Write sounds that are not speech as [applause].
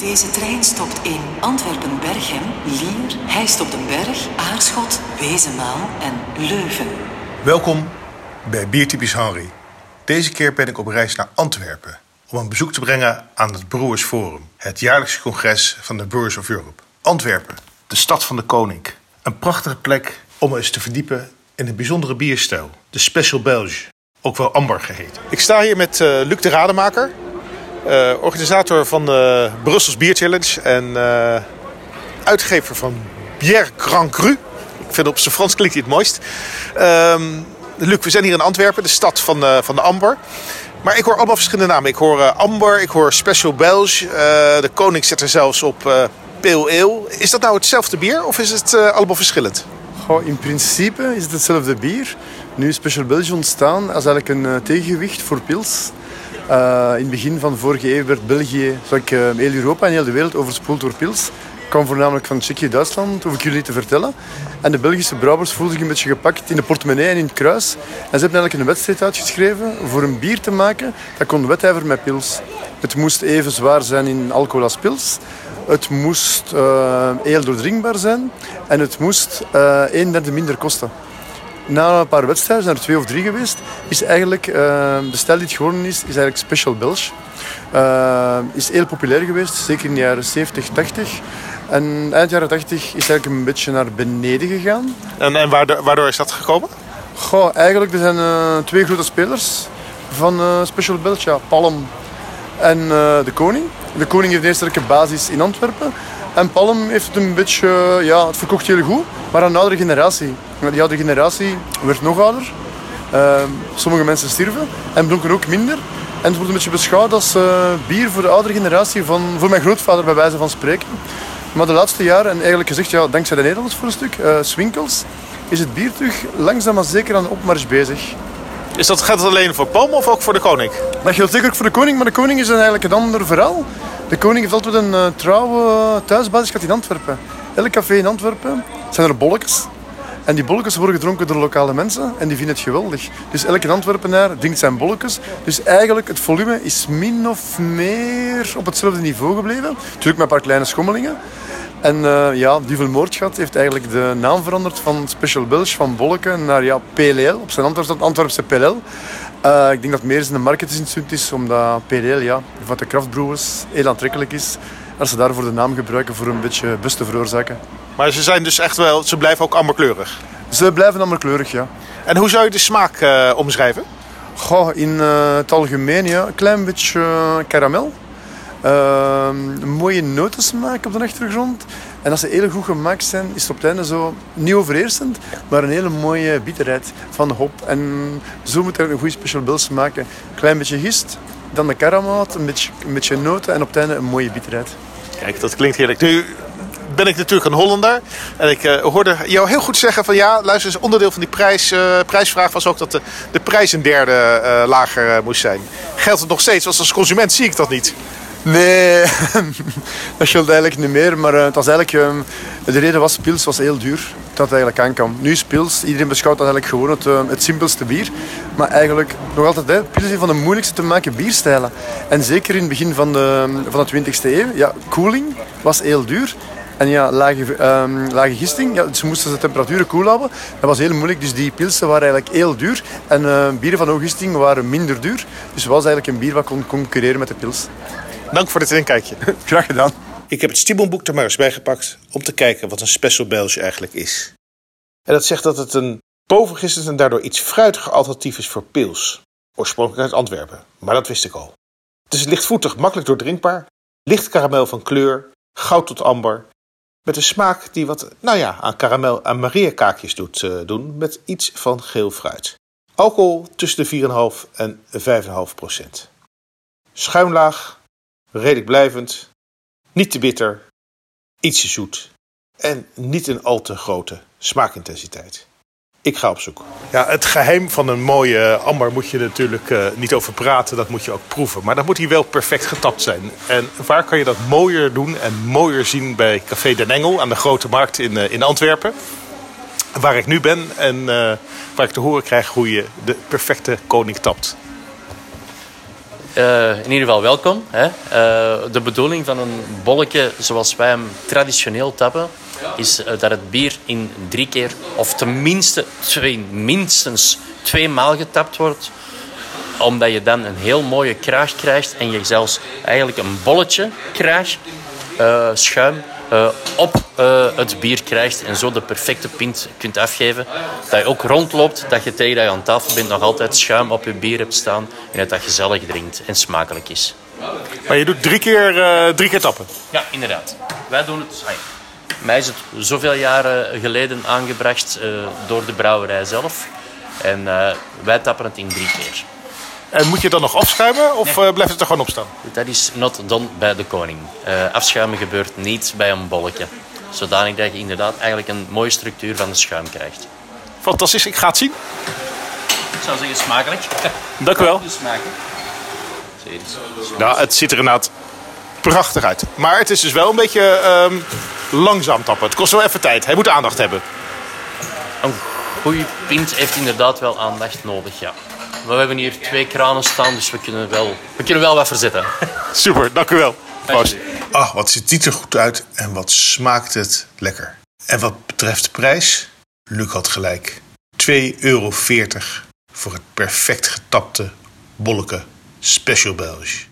Deze trein stopt in Antwerpen-Berchem, Lier, Hij stopt een Berg, Aarschot, Wezenmaal en Leuven. Welkom bij Biertypisch Henry. Deze keer ben ik op reis naar Antwerpen om een bezoek te brengen aan het Brewers Forum, het jaarlijkse congres van de Brewers of Europe. Antwerpen, de stad van de koning. Een prachtige plek om eens te verdiepen in een bijzondere bierstijl, de Special Belge, ook wel Amber geheten. Ik sta hier met uh, Luc de Rademaker, uh, organisator van de Brussels Bier Challenge en uh, uitgever van Bière Grand Cru. Ik vind op zijn Frans klinkt hij het mooist. Um, Luc, we zijn hier in Antwerpen, de stad van, uh, van de Amber. Maar ik hoor allemaal verschillende namen. Ik hoor Amber, ik hoor Special Belge. de koning zet er zelfs op Pale Ale. Is dat nou hetzelfde bier of is het allemaal verschillend? Goh, in principe is het hetzelfde bier. Nu is Special Belge ontstaan als eigenlijk een tegengewicht voor pils. Uh, in het begin van vorige eeuw werd België, zoals ik, uh, heel Europa en heel de wereld overspoeld door pils. Ik kwam voornamelijk van Tsjechië Duitsland, hoef ik jullie te vertellen. En de Belgische brouwers voelden zich een beetje gepakt in de portemonnee en in het kruis. En ze hebben eigenlijk een wedstrijd uitgeschreven voor een bier te maken dat kon wedijveren met pils. Het moest even zwaar zijn in alcohol als pils. Het moest uh, heel doordringbaar zijn. En het moest een derde minder kosten na een paar wedstrijden, zijn er twee of drie geweest, is eigenlijk uh, de stijl die het geworden is, is eigenlijk Special Belge. Uh, is heel populair geweest, zeker in de jaren 70, 80. En eind jaren 80 is eigenlijk een beetje naar beneden gegaan. En, en waardoor, waardoor is dat gekomen? Goh, eigenlijk er zijn uh, twee grote spelers van Special Belge. Ja, Palm en de Koning. De Koning heeft een eerste basis in Antwerpen. En Palm heeft het een beetje, ja, het verkocht heel goed, maar aan een oudere generatie. Die oudere generatie werd nog ouder. Uh, sommige mensen stierven en dronken ook minder. En het wordt een beetje beschouwd als uh, bier voor de oudere generatie, van, voor mijn grootvader bij wijze van spreken. Maar de laatste jaren, en eigenlijk gezegd, ja, dankzij de Nederlanders voor een stuk, uh, Swinkels, is het bier terug langzaam maar zeker aan de opmars bezig. Is dat, gaat het alleen voor Palm of ook voor de koning? Dat geldt zeker ook voor de koning, maar de koning is eigenlijk een ander verhaal. De koning heeft altijd een uh, trouwe thuisbasis gehad in Antwerpen. Elk café in Antwerpen zijn er bolletjes. En die bolletjes worden gedronken door lokale mensen en die vinden het geweldig. Dus elke Antwerpenaar drinkt zijn bolletjes. Dus eigenlijk het volume is min of meer op hetzelfde niveau gebleven. Natuurlijk met een paar kleine schommelingen. En uh, ja, Duvel Moordgat heeft eigenlijk de naam veranderd van Special Belge, van Bolleke, naar ja, PLL, op zijn Antwerpse, Antwerpse PLL. Uh, ik denk dat meer in de marketinginstituut is, omdat PLL ja, van de kraftbrouwers heel aantrekkelijk is. Als ze daarvoor de naam gebruiken voor een beetje bus te veroorzaken. Maar ze zijn dus echt wel, ze blijven ook amberkleurig? Ze blijven amberkleurig, ja. En hoe zou je de smaak uh, omschrijven? Goh, in uh, het algemeen, ja. Een klein beetje karamel. een mooie notensmaak op de achtergrond. En als ze heel goed gemaakt zijn, is het op het einde zo niet overheersend, maar een hele mooie bitterheid van de hop. En zo moet er een goede special bills maken. Een klein beetje gist, dan de karamout, een beetje, een beetje noten en op het einde een mooie bitterheid. Kijk, dat klinkt heerlijk. Nu ben ik natuurlijk een Hollander. En ik uh, hoorde jou heel goed zeggen van ja, luister eens, onderdeel van die prijs, uh, prijsvraag was ook dat de, de prijs een derde uh, lager moest zijn. Geldt het nog steeds? Want als consument zie ik dat niet. Nee, [laughs] dat geldt eigenlijk niet meer. Maar het was eigenlijk, ehm, de reden was, pils was heel duur. Dat het eigenlijk aankwam. Nu is pils, iedereen beschouwt dat eigenlijk gewoon het, het simpelste bier. Maar eigenlijk nog altijd, hè, pils is een van de moeilijkste te maken bierstijlen. En zeker in het begin van de, van de 20e eeuw, ja, koeling was heel duur. En ja, lage, um, lage gisting, ja, ze moesten de temperaturen koel houden. Dat was heel moeilijk, dus die pilsen waren eigenlijk heel duur. En uh, bieren van hoge gisting waren minder duur. Dus het was eigenlijk een bier wat kon concurreren met de pils. Dank voor dit inkijkje. Graag gedaan. Ik heb het Stiebelboek er maar eens bijgepakt om te kijken wat een Special Belge eigenlijk is. En dat zegt dat het een bovengistend en daardoor iets fruitiger alternatief is voor pils. Oorspronkelijk uit Antwerpen, maar dat wist ik al. Het is lichtvoetig, makkelijk doordrinkbaar, licht karamel van kleur, goud tot amber met een smaak die wat, nou ja, aan karamel en mariakaakjes doet uh, doen. Met iets van geel fruit. Alcohol tussen de 4,5 en 5,5 procent. Schuimlaag, redelijk blijvend, niet te bitter, ietsje zoet en niet een al te grote smaakintensiteit. Ik ga op zoek. Ja, het geheim van een mooie amber moet je natuurlijk uh, niet over praten. Dat moet je ook proeven. Maar dan moet hij wel perfect getapt zijn. En waar kan je dat mooier doen en mooier zien bij Café Den Engel aan de Grote Markt in, uh, in Antwerpen. Waar ik nu ben en uh, waar ik te horen krijg hoe je de perfecte koning tapt. Eh, in ieder geval welkom. Hè. Eh, de bedoeling van een bolletje zoals wij hem traditioneel tappen, is eh, dat het bier in drie keer, of tenminste twee, minstens twee maal getapt wordt. Omdat je dan een heel mooie kraag krijgt en je zelfs eigenlijk een bolletje kraag, schuim, op het bier krijgt en zo de perfecte pint kunt afgeven. Dat je ook rondloopt, dat je tegen dat je aan tafel bent nog altijd schuim op je bier hebt staan en dat dat gezellig drinkt en smakelijk is. Maar je doet drie keer, drie keer tappen? Ja, inderdaad. Wij doen het... Mij is het zoveel jaren geleden aangebracht uh, door de brouwerij zelf. En uh, wij tappen het in drie keer. En moet je dan nog afschuimen of nee. blijft het er gewoon op staan? Dat is not done bij de koning. Uh, afschuimen gebeurt niet bij een bolletje. Zodanig dat je inderdaad eigenlijk een mooie structuur van de schuim krijgt. Fantastisch, ik ga het zien. Ik zou zeggen smakelijk. [laughs] Dank u wel. Smakelijk. Nou, het ziet er inderdaad prachtig uit. Maar het is dus wel een beetje um, langzaam tappen. Het kost wel even tijd. Hij moet aandacht hebben. Een goede pint heeft inderdaad wel aandacht nodig, ja. Maar we hebben hier twee kranen staan, dus we kunnen wel, we kunnen wel wat verzetten. [laughs] Super, dank u wel. Proost. Ah, wat ziet die er goed uit en wat smaakt het lekker. En wat betreft de prijs, Luc had gelijk. 2,40 euro voor het perfect getapte bolleke Special Belge.